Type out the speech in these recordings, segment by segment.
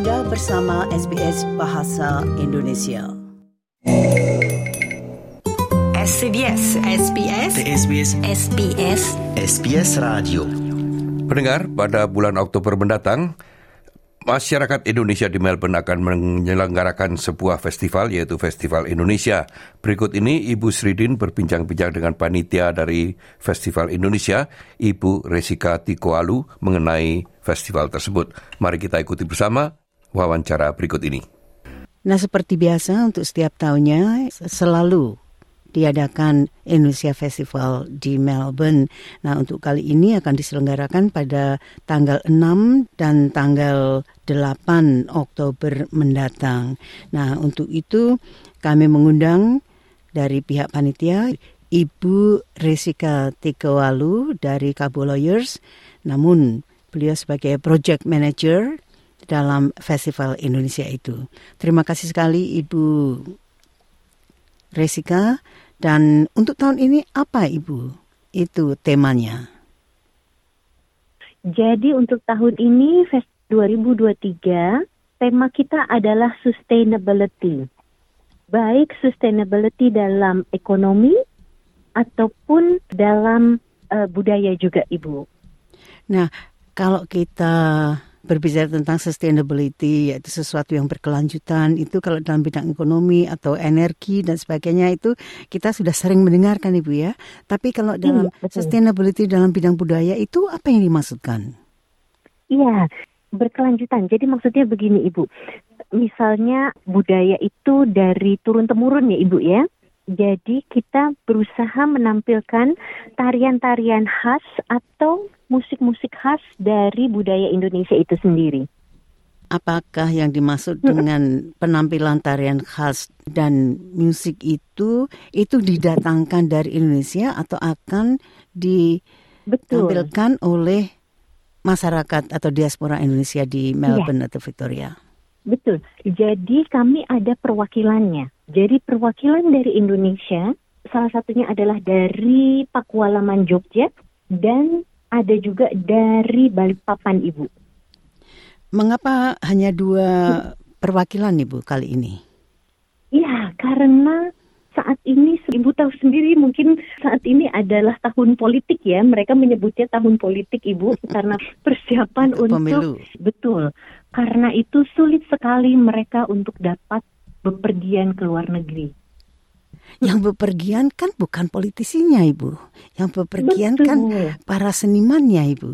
Anda bersama SBS Bahasa Indonesia. SBS SBS SBS SBS SBS Radio Pendengar, pada bulan Oktober mendatang, masyarakat Indonesia di Melbourne akan menyelenggarakan sebuah festival yaitu Festival Indonesia. Berikut ini Ibu Sridin berbincang-bincang dengan panitia dari Festival Indonesia, Ibu Resika Tikoalu mengenai festival tersebut. Mari kita ikuti bersama wawancara berikut ini. Nah, seperti biasa untuk setiap tahunnya selalu diadakan Indonesia Festival di Melbourne. Nah, untuk kali ini akan diselenggarakan pada tanggal 6 dan tanggal 8 Oktober mendatang. Nah, untuk itu kami mengundang dari pihak panitia Ibu Resika Tikowalu dari Kabo Lawyers, namun beliau sebagai project manager dalam Festival Indonesia itu. Terima kasih sekali Ibu Resika dan untuk tahun ini apa Ibu? Itu temanya. Jadi untuk tahun ini 2023 tema kita adalah sustainability. Baik sustainability dalam ekonomi ataupun dalam uh, budaya juga Ibu. Nah, kalau kita berbicara tentang sustainability yaitu sesuatu yang berkelanjutan itu kalau dalam bidang ekonomi atau energi dan sebagainya itu kita sudah sering mendengarkan Ibu ya. Tapi kalau dalam Iya, betul. sustainability dalam bidang budaya itu apa yang dimaksudkan? Iya, berkelanjutan. Jadi maksudnya begini Ibu. Misalnya budaya itu dari turun temurun ya Ibu ya. Jadi kita berusaha menampilkan tarian-tarian khas atau musik-musik khas dari budaya Indonesia itu sendiri. Apakah yang dimaksud dengan penampilan tarian khas dan musik itu itu didatangkan dari Indonesia atau akan Betul. ditampilkan oleh masyarakat atau diaspora Indonesia di Melbourne atau Victoria? Betul. Jadi kami ada perwakilannya. Jadi perwakilan dari Indonesia salah satunya adalah dari Pakualaman Jogja dan ada juga dari Balikpapan Ibu. Mengapa hanya dua perwakilan Ibu kali ini? Ya, karena saat ini Ibu tahu sendiri mungkin saat ini adalah tahun politik ya. Mereka menyebutnya tahun politik Ibu karena persiapan Untuk untuk pemilu. betul. Karena itu sulit sekali mereka untuk dapat bepergian ke luar negeri. Yang bepergian kan bukan politisinya Ibu. Yang bepergian Betul. kan para senimannya Ibu.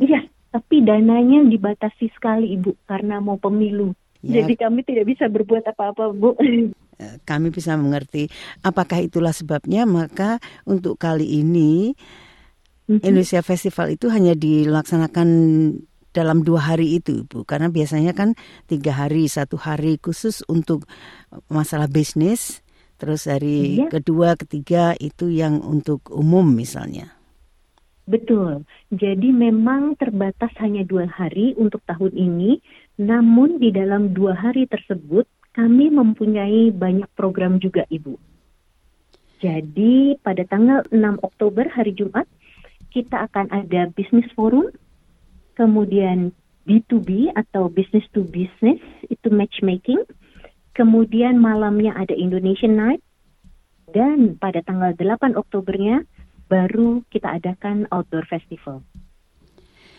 Iya, tapi dananya dibatasi sekali Ibu karena mau pemilu. Ya. Jadi kami tidak bisa berbuat apa-apa, Bu. Eh, Kami bisa mengerti. Apakah itulah sebabnya maka untuk kali ini Mhm. Indonesia Festival itu hanya dilaksanakan dalam dua hari itu, Bu. Karena biasanya kan tiga hari, satu hari khusus untuk masalah bisnis. Terus hari Iya. kedua, ketiga itu yang untuk umum misalnya. Betul. Jadi memang terbatas hanya dua hari untuk tahun ini. Namun di dalam dua hari tersebut kami mempunyai banyak program juga, Ibu. Jadi pada tanggal 6 Oktober hari Jumat kita akan ada business forum, kemudian B2B atau business to business itu matchmaking, kemudian malamnya ada Indonesian Night, dan pada tanggal 8 Oktobernya baru kita adakan outdoor festival.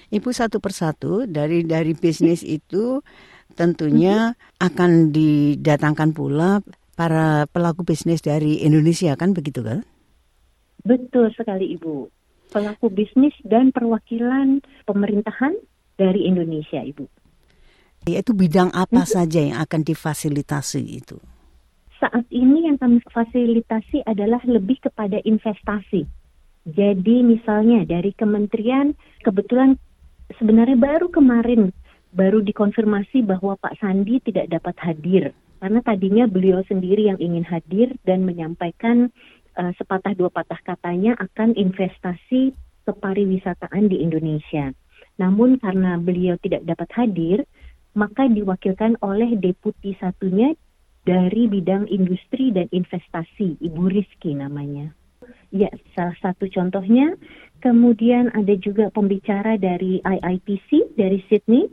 Ibu satu persatu dari dari bisnis itu tentunya akan didatangkan pula para pelaku bisnis dari Indonesia kan begitu kan? Betul sekali Ibu. Pelaku bisnis dan perwakilan pemerintahan dari Indonesia Ibu. Yaitu bidang apa saja yang akan difasilitasi itu? Saat ini yang kami fasilitasi adalah lebih kepada investasi. Jadi misalnya dari kementerian kebetulan sebenarnya baru kemarin baru dikonfirmasi bahwa Pak Sandi tidak dapat hadir karena tadinya beliau sendiri yang ingin hadir dan menyampaikan eh, sepatah dua patah katanya akan investasi kepariwisataan di Indonesia. Namun karena beliau tidak dapat hadir, maka diwakilkan oleh deputi satunya dari bidang industri dan investasi, Ibu Rizky namanya. Ya, salah satu contohnya. Kemudian ada juga pembicara dari IIPC dari Sydney.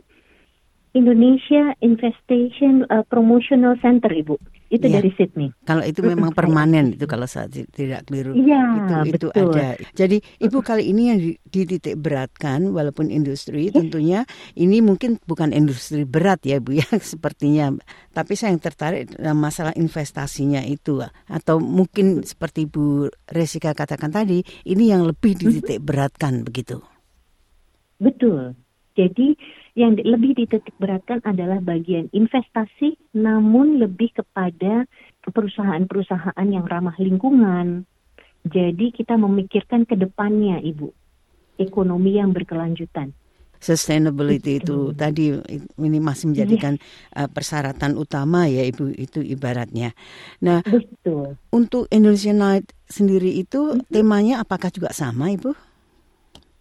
Indonesia Infestation uh, Promotional Center, Ibu. Itu Iya. dari Sydney. Kalau itu memang permanen itu kalau saya ti- tidak keliru. Iya, itu itu betul. ada. Jadi ibu kali ini yang di- dititik beratkan walaupun industri tentunya ini mungkin bukan industri berat ya bu ya sepertinya. Tapi saya yang tertarik dalam masalah investasinya itu atau mungkin seperti Bu Resika katakan tadi ini yang lebih dititik beratkan begitu. Betul. Jadi yang lebih dititik beratkan adalah bagian investasi, namun lebih kepada perusahaan-perusahaan yang ramah lingkungan. Jadi kita memikirkan ke depannya, Ibu. Ekonomi yang berkelanjutan. Sustainability itu Betul. tadi ini masih menjadikan uh, persyaratan utama ya ibu itu ibaratnya. Nah Betul. Untuk Indonesia Night sendiri itu temanya apakah juga sama, Ibu?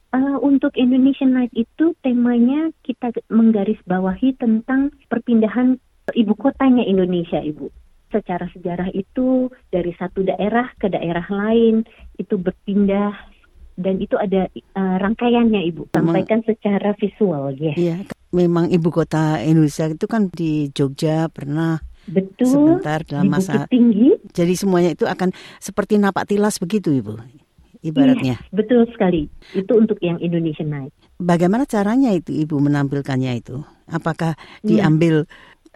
Uh, untuk Indonesian Night itu temanya kita menggarisbawahi tentang perpindahan ibu kotanya Indonesia, Ibu. Secara sejarah itu dari satu daerah ke daerah lain itu berpindah dan itu ada uh, rangkaiannya, Ibu. Memang- Sampaikan secara visual, ya. Iya, memang ibu kota Indonesia itu kan di Jogja pernah Betul. sebentar dalam masa Tinggi. jadi semuanya itu akan seperti napak tilas begitu, Ibu. Ibaratnya. Iya, betul sekali. Itu untuk yang Indonesian Night. Bagaimana caranya itu Ibu menampilkannya itu? Apakah Iya. diambil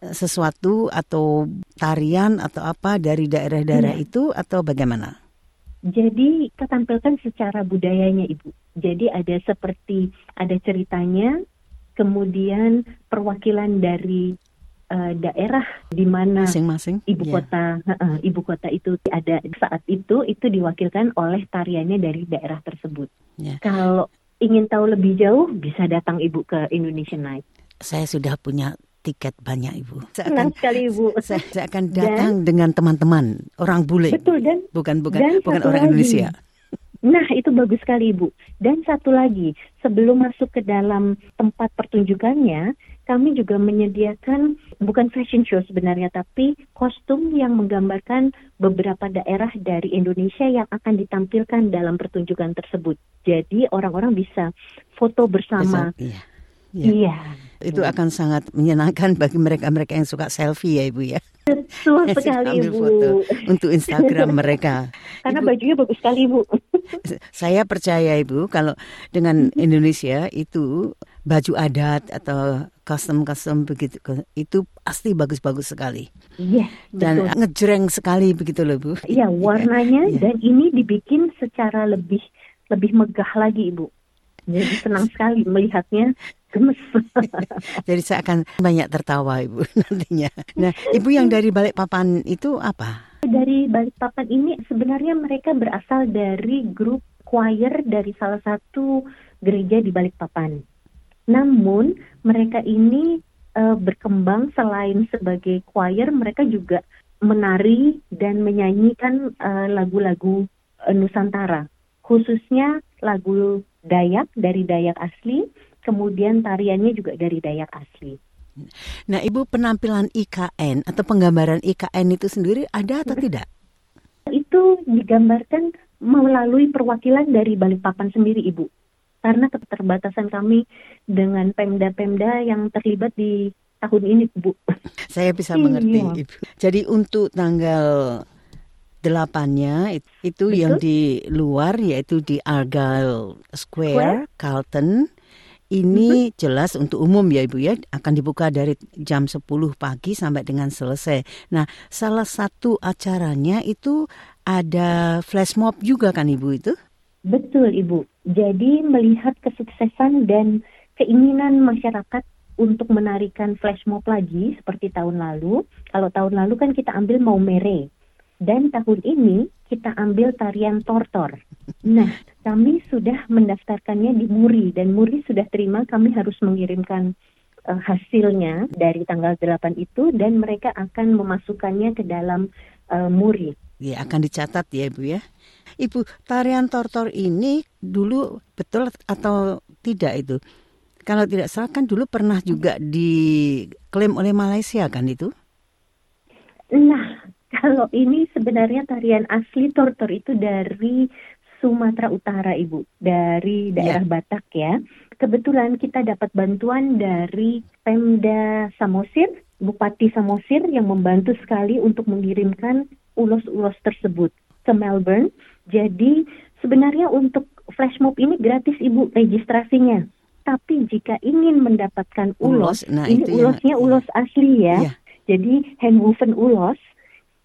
eh, sesuatu atau tarian atau apa dari daerah-daerah Iya. itu atau bagaimana? Jadi kita tampilkan secara budayanya Ibu. Jadi ada seperti ada ceritanya, kemudian perwakilan dari eh, daerah di mana Masing-masing? ibu Iya. kota heeh, ibu kota itu ada saat itu itu diwakilkan oleh tariannya dari daerah tersebut. Ya. Kalau ingin tahu lebih jauh bisa datang Ibu ke Indonesian Night. Saya sudah punya tiket banyak, Ibu. Saya akan Senang sekali Ibu. saya, saya akan datang dengan teman-teman orang bule Betul dan bukan bukan Dan bukan orang lagi. Indonesia Nah, itu bagus sekali, Ibu. Dan satu lagi, sebelum masuk ke dalam tempat pertunjukannya, kami juga menyediakan bukan fashion show sebenarnya, tapi kostum yang menggambarkan beberapa daerah dari Indonesia yang akan ditampilkan dalam pertunjukan tersebut. Jadi orang-orang bisa foto bersama. Iya. Iya. Iya. itu akan sangat menyenangkan bagi mereka-mereka yang suka selfie ya ibu ya Betul suka sekali, Ibu. foto untuk Instagram mereka Karena Ibu- bajunya bagus sekali, Bu. saya percaya ibu kalau dengan Indonesia itu baju adat atau custom-custom begitu itu pasti bagus-bagus sekali Iya, dan betul. ngejreng sekali begitu loh bu Iya, warnanya Iya. dan ini dibikin secara lebih lebih megah lagi, Ibu. Jadi senang sekali melihatnya gemes. jadi saya akan banyak tertawa ibu nantinya nah ibu yang dari balik papan itu apa dari Balikpapan ini sebenarnya mereka berasal dari grup choir dari salah satu gereja di Balikpapan. Namun mereka ini eh, berkembang selain sebagai choir, mereka juga menari dan menyanyikan eh, lagu-lagu eh, Nusantara, khususnya lagu Dayak dari Dayak asli, kemudian tariannya juga dari Dayak asli. Nah, Ibu penampilan IKN atau penggambaran IKN itu sendiri ada atau tidak? itu digambarkan melalui perwakilan dari Balikpapan sendiri, Ibu. Karena keterbatasan kami dengan pemda-pemda yang terlibat di tahun ini, Bu. Saya bisa Iya. mengerti, Ibu. Jadi untuk tanggal delapannya it- itu Betul. yang di luar yaitu di Argyle Square, Carlton. Ini Mhm. jelas untuk umum ya Ibu ya, akan dibuka dari jam 10 pagi sampai dengan selesai. Nah, salah satu acaranya itu ada flash mob juga kan Ibu itu? Betul, Ibu. Jadi melihat kesuksesan dan keinginan masyarakat untuk menarikan flash mob lagi seperti tahun lalu. Kalau tahun lalu kan kita ambil mau mere. Dan tahun ini kita ambil tarian tortor. Nah, kami sudah mendaftarkannya di Muri dan Muri sudah terima kami harus mengirimkan eh, hasilnya dari tanggal 8 itu dan mereka akan memasukkannya ke dalam eh, Muri. Ya, akan dicatat ya Ibu ya. Ibu, tarian tortor ini dulu betul atau tidak itu? Kalau tidak salah kan dulu pernah juga diklaim oleh Malaysia kan itu? Nah, kalau ini sebenarnya tarian asli tortor itu dari Sumatera Utara, Ibu, dari daerah Batak ya. Kebetulan kita dapat bantuan dari Pemda Samosir, Bupati Samosir yang membantu sekali untuk mengirimkan ulos-ulos tersebut ke Melbourne. Jadi sebenarnya untuk flash mob ini gratis Ibu registrasinya. Tapi jika ingin mendapatkan ulos, Ulos, nah ini itu yang- ulosnya ulos asli ya. Iya. Jadi handwoven ulos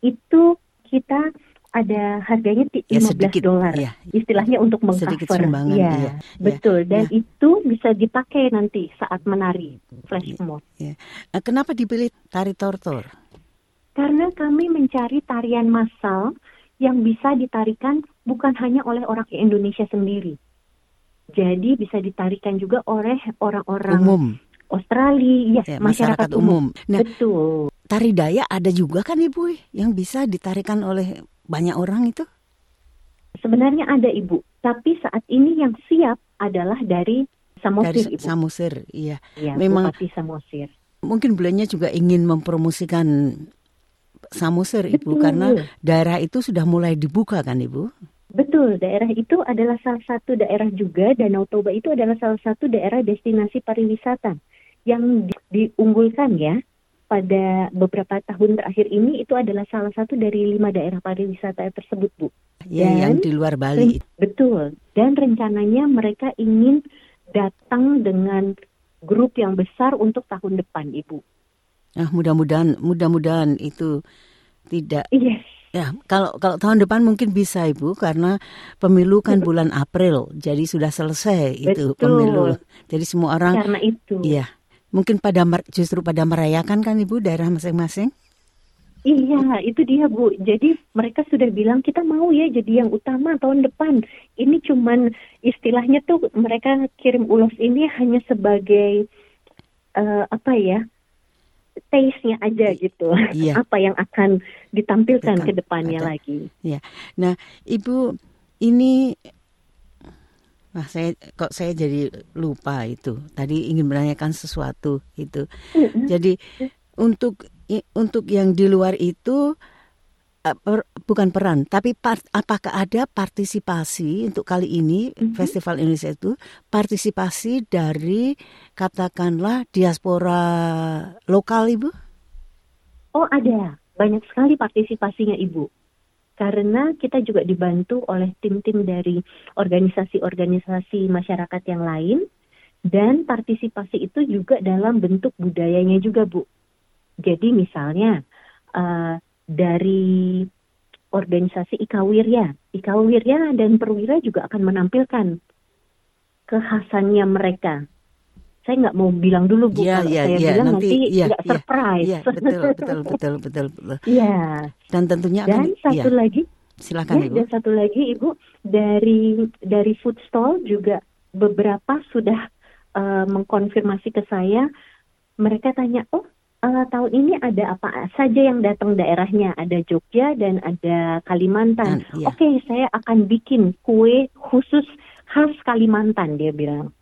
itu kita ada harganya ti- Ya, 15 sedikit, dolar. iya. Istilahnya untuk mengcover. Iya, iya, betul. Dan iya. itu bisa dipakai nanti saat menari flash mob. Ya. Kenapa dipilih tari tortor? Karena kami mencari tarian massal yang bisa ditarikan bukan hanya oleh orang Indonesia sendiri. Jadi bisa ditarikan juga oleh orang-orang Umum, Australia, ya, ya, masyarakat, umum. Nah, Betul. tari daya ada juga kan Ibu yang bisa ditarikan oleh banyak orang itu? Sebenarnya ada Ibu, tapi saat ini yang siap adalah dari Samosir Dari Ibu. Samosir, iya. ya, memang- Bupati Samosir. Mungkin beliaunya juga ingin mempromosikan Samosir Ibu Betul. karena daerah itu sudah mulai dibuka kan Ibu? Betul, daerah itu adalah salah satu daerah juga, Danau Toba itu adalah salah satu daerah destinasi pariwisata yang di- diunggulkan ya pada beberapa tahun terakhir ini itu adalah salah satu dari lima daerah pariwisata tersebut, Bu. Ya, Dan- yang di luar Bali. Betul, dan rencananya mereka ingin datang dengan grup yang besar untuk tahun depan, Ibu. Nah, mudah-mudahan mudah-mudahan itu tidak Yes, Ya, kalau kalau tahun depan mungkin bisa Ibu karena pemilu kan bulan April, jadi sudah selesai itu Betul. pemilu. Jadi semua orang karena itu. iya, mungkin pada justru pada merayakan kan Ibu daerah masing-masing. Iya, itu dia Bu. Jadi mereka sudah bilang kita mau ya jadi yang utama tahun depan. Ini cuman istilahnya tuh mereka kirim ulos ini hanya sebagai eh, apa ya? Taste-nya aja gitu. Iya. apa yang akan ditampilkan ke depannya ada. lagi. Ya. Nah, Ibu ini Wah, saya kok saya jadi lupa itu. Tadi ingin menanyakan sesuatu itu. Jadi untuk untuk yang di luar itu per- bukan peran, tapi part- apakah ada partisipasi untuk kali ini Festival Indonesia itu partisipasi dari katakanlah diaspora lokal Ibu? Oh ada, banyak sekali partisipasinya Ibu. Karena kita juga dibantu oleh tim-tim dari organisasi-organisasi masyarakat yang lain. Dan partisipasi itu juga dalam bentuk budayanya juga Bu. Jadi misalnya eh, dari organisasi Ikawirya. Ikawirya dan Perwira juga akan menampilkan kekhasannya mereka. Saya nggak mau bilang dulu Bu, Iya, kalau iya, saya iya, bilang nanti, iya, nggak iya, surprise. Iya, betul, betul, betul, betul, betul. Iya. Dan tentunya akan Dan satu iya, lagi, silakan ya, Ibu. dan satu lagi Ibu dari dari food stall juga beberapa sudah eh, mengkonfirmasi ke saya. Mereka tanya, oh eh, tahun ini ada apa saja yang datang daerahnya? Ada Jogja dan ada Kalimantan. Dan, iya. Oke, saya akan bikin kue khusus khas Kalimantan dia bilang.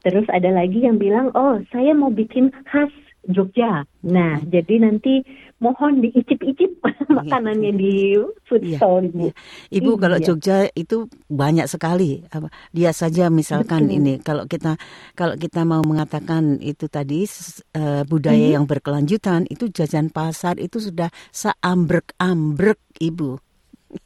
Terus ada lagi yang bilang, oh saya mau bikin khas Jogja. Nah, jadi nanti mohon diicip-icip makanannya di food Iya, stall Ibu. iya. Ibu kalau Iya. Jogja itu banyak sekali. Apa, Dia saja misalkan Betul. ini kalau kita kalau kita mau mengatakan itu tadi eh, budaya Mhm. yang berkelanjutan itu jajan pasar itu sudah seambrek-ambrek Ibu.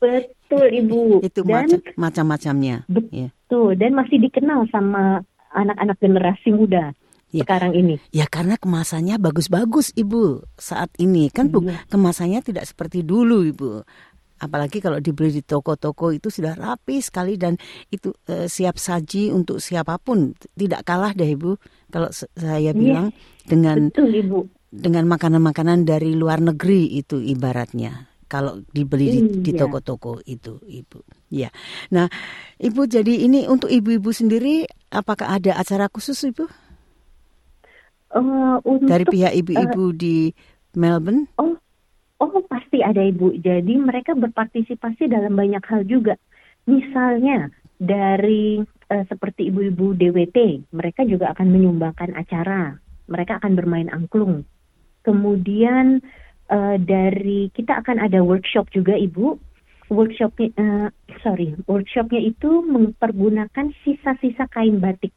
Betul Ibu. Itu dan macam macam-macamnya. Bet- Ya. tuh dan masih dikenal sama anak-anak generasi muda Iya. sekarang ini. Ya karena kemasannya bagus-bagus Ibu saat ini kan bu, Iya. kemasannya tidak seperti dulu Ibu. Apalagi kalau dibeli di toko-toko itu sudah rapi sekali dan itu eh, siap saji untuk siapa pun tidak kalah deh Ibu. Kalau saya Iya. bilang dengan Betul Ibu. dengan makanan-makanan dari luar negeri itu ibaratnya kalau dibeli di, di Iya. toko-toko itu ibu ya nah ibu jadi ini untuk ibu-ibu sendiri apakah ada acara khusus ibu Eh, untuk dari pihak ibu-ibu di Melbourne Oh, oh pasti ada ibu. Jadi mereka berpartisipasi dalam banyak hal juga. Misalnya dari eh, seperti ibu-ibu DWT, mereka juga akan menyumbangkan acara. Mereka akan bermain angklung. Kemudian eh, dari kita akan ada workshop juga ibu workshopnya, uh, sorry, workshopnya itu mempergunakan sisa-sisa kain batik.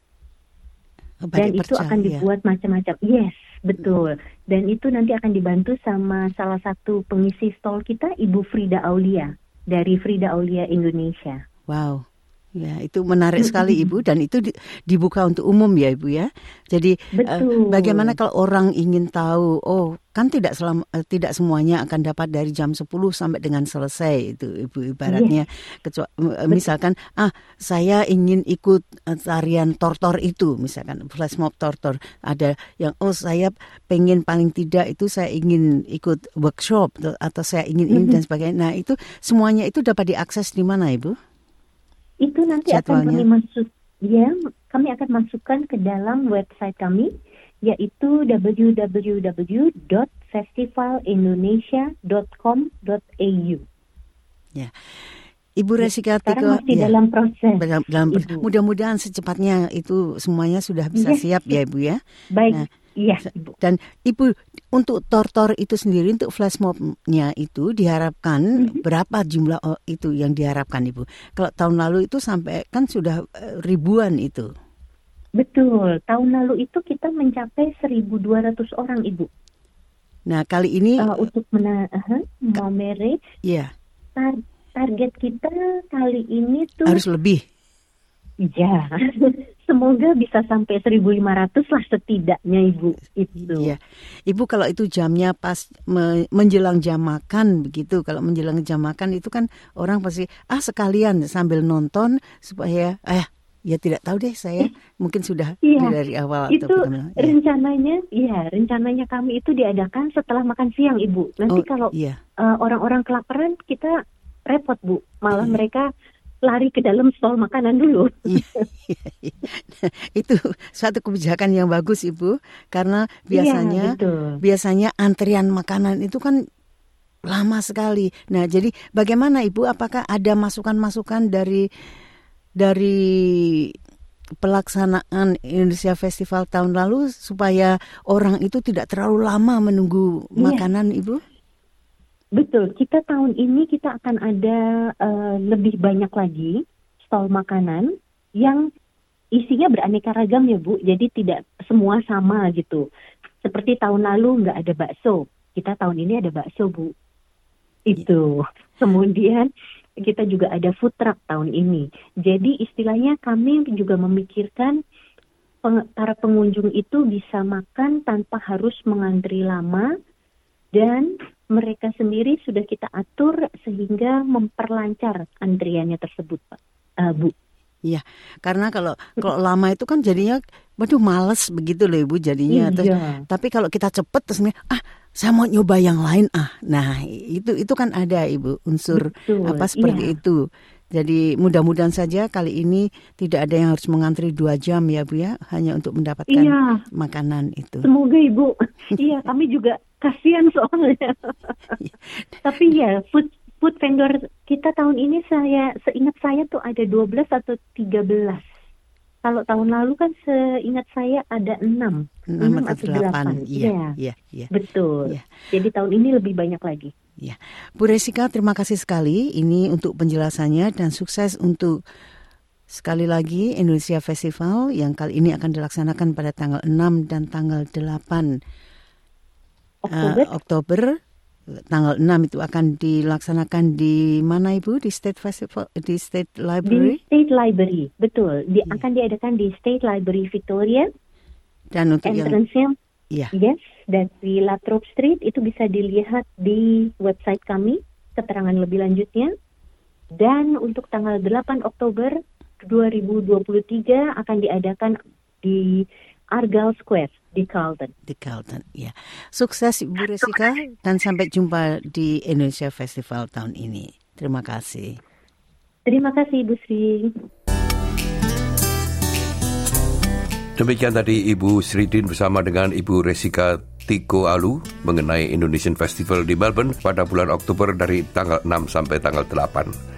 Dan itu akan ya. dibuat macam-macam. Yes, betul. Dan itu nanti akan dibantu sama salah satu pengisi stall kita, Ibu Frida Aulia dari Frida Aulia Indonesia. Wow. Ya, itu menarik sekali Ibu dan itu di- dibuka untuk umum ya Ibu ya. Jadi eh, Betul. bagaimana kalau orang ingin tahu, oh kan tidak selam, eh, tidak semuanya akan dapat dari jam 10 sampai dengan selesai itu Ibu ibaratnya. Kecuali eh, misalkan ah saya ingin ikut tarian tortor itu misalkan flash mob tortor ada yang oh saya pengen paling tidak itu saya ingin ikut workshop atau- atau saya ingin ini dan sebagainya. Nah, itu semuanya itu dapat diakses di mana Ibu? Itu nanti akan Jadwalnya. kami masuk, ya, kami akan masukkan ke dalam website kami, yaitu www.festivalindonesia.com.au. Ibu Resika Sekarang Tiko, masih ya, dalam proses. dalam, dalam- mudah-mudahan secepatnya itu semuanya sudah bisa Yes. siap ya Ibu ya. Baik, Nah, iya, Ibu. Dan Ibu untuk tortor itu sendiri untuk flash mob-nya itu diharapkan Mhm. berapa jumlah oh, itu yang diharapkan Ibu? Kalau tahun lalu itu sampai kan sudah eh, ribuan itu. Betul. Tahun lalu itu kita mencapai 1.200 orang, Ibu. Nah kali ini Uh, untuk mena uh, mau marriage, ya tar- target kita kali ini tuh harus lebih. Ya semoga bisa sampai 1.500 lah setidaknya Ibu itu. Iya, Ibu kalau itu jamnya pas me- menjelang jam makan begitu. Kalau menjelang jam makan itu kan orang pasti ah sekalian sambil nonton supaya eh ya tidak tahu deh saya mungkin sudah Iya, dari awal Itu atau bagaimana. Ya. rencananya, ya rencananya kami itu diadakan setelah makan siang Ibu. Nanti Oh, kalau iya. uh, orang-orang kelaparan kita repot Bu, malah Iya. mereka lari ke dalam stol makanan dulu. Itu suatu kebijakan yang bagus Ibu karena biasanya Iya, betul. biasanya antrian makanan itu kan lama sekali. Nah, jadi bagaimana Ibu apakah ada masukan-masukan dari dari pelaksanaan Indonesia Festival tahun lalu supaya orang itu tidak terlalu lama menunggu Iya. makanan Ibu? Betul, kita tahun ini kita akan ada eh, lebih banyak lagi stol makanan yang isinya beraneka ragam ya Bu. Jadi tidak semua sama gitu. Seperti tahun lalu nggak ada bakso, kita tahun ini ada bakso Bu. Itu. Kemudian kita juga ada food truck tahun ini. Jadi istilahnya kami juga memikirkan peng- para pengunjung itu bisa makan tanpa harus mengantri lama dan mereka sendiri sudah kita atur sehingga memperlancar antriannya tersebut, Pak. Eh, Bu. Karena kalau kalau lama itu kan jadinya waduh males begitu loh Ibu jadinya. Terus Iya. Tapi kalau kita cepet terus ah saya mau nyoba yang lain ah. Nah itu itu kan ada ibu unsur Betul, apa seperti iya. itu. Jadi mudah-mudahan saja kali ini tidak ada yang harus mengantri dua jam ya bu ya, hanya untuk mendapatkan Iya, makanan itu. semoga Ibu. iya, kami juga kasihan soalnya. Tapi ya, food food vendor kita tahun ini saya seingat saya tuh ada 12 atau 13. Kalau tahun lalu kan seingat saya ada 6. Enam enam atau atau delapan, delapan, iya, iya. iya, iya. Betul. Iya. Jadi tahun ini lebih banyak lagi. Bu Resika, terima kasih sekali ini untuk penjelasannya dan sukses untuk sekali lagi Indonesia Festival yang kali ini akan dilaksanakan pada tanggal 6 dan tanggal 8 Oktober. Eh, Oktober tanggal 6 itu akan dilaksanakan di mana Ibu di State Festival di State di Library State Library, betul. Di, Iya. Akan diadakan di State Library Victoria. dan untuk yang Entrance-nya, ya yes, dari Latrobe Street itu bisa dilihat di website kami, keterangan lebih lanjutnya. Dan untuk tanggal 8 Oktober 2023 akan diadakan di Argyle Square di Carlton. di Carlton ya sukses Ibu Resika dan sampai jumpa di Indonesia Festival tahun ini terima kasih Terima kasih Ibu Sri. Demikian tadi Ibu Sridin bersama dengan Ibu Resika Tiko Alu mengenai Indonesian Festival di Melbourne pada bulan Oktober dari tanggal 6 sampai tanggal 8.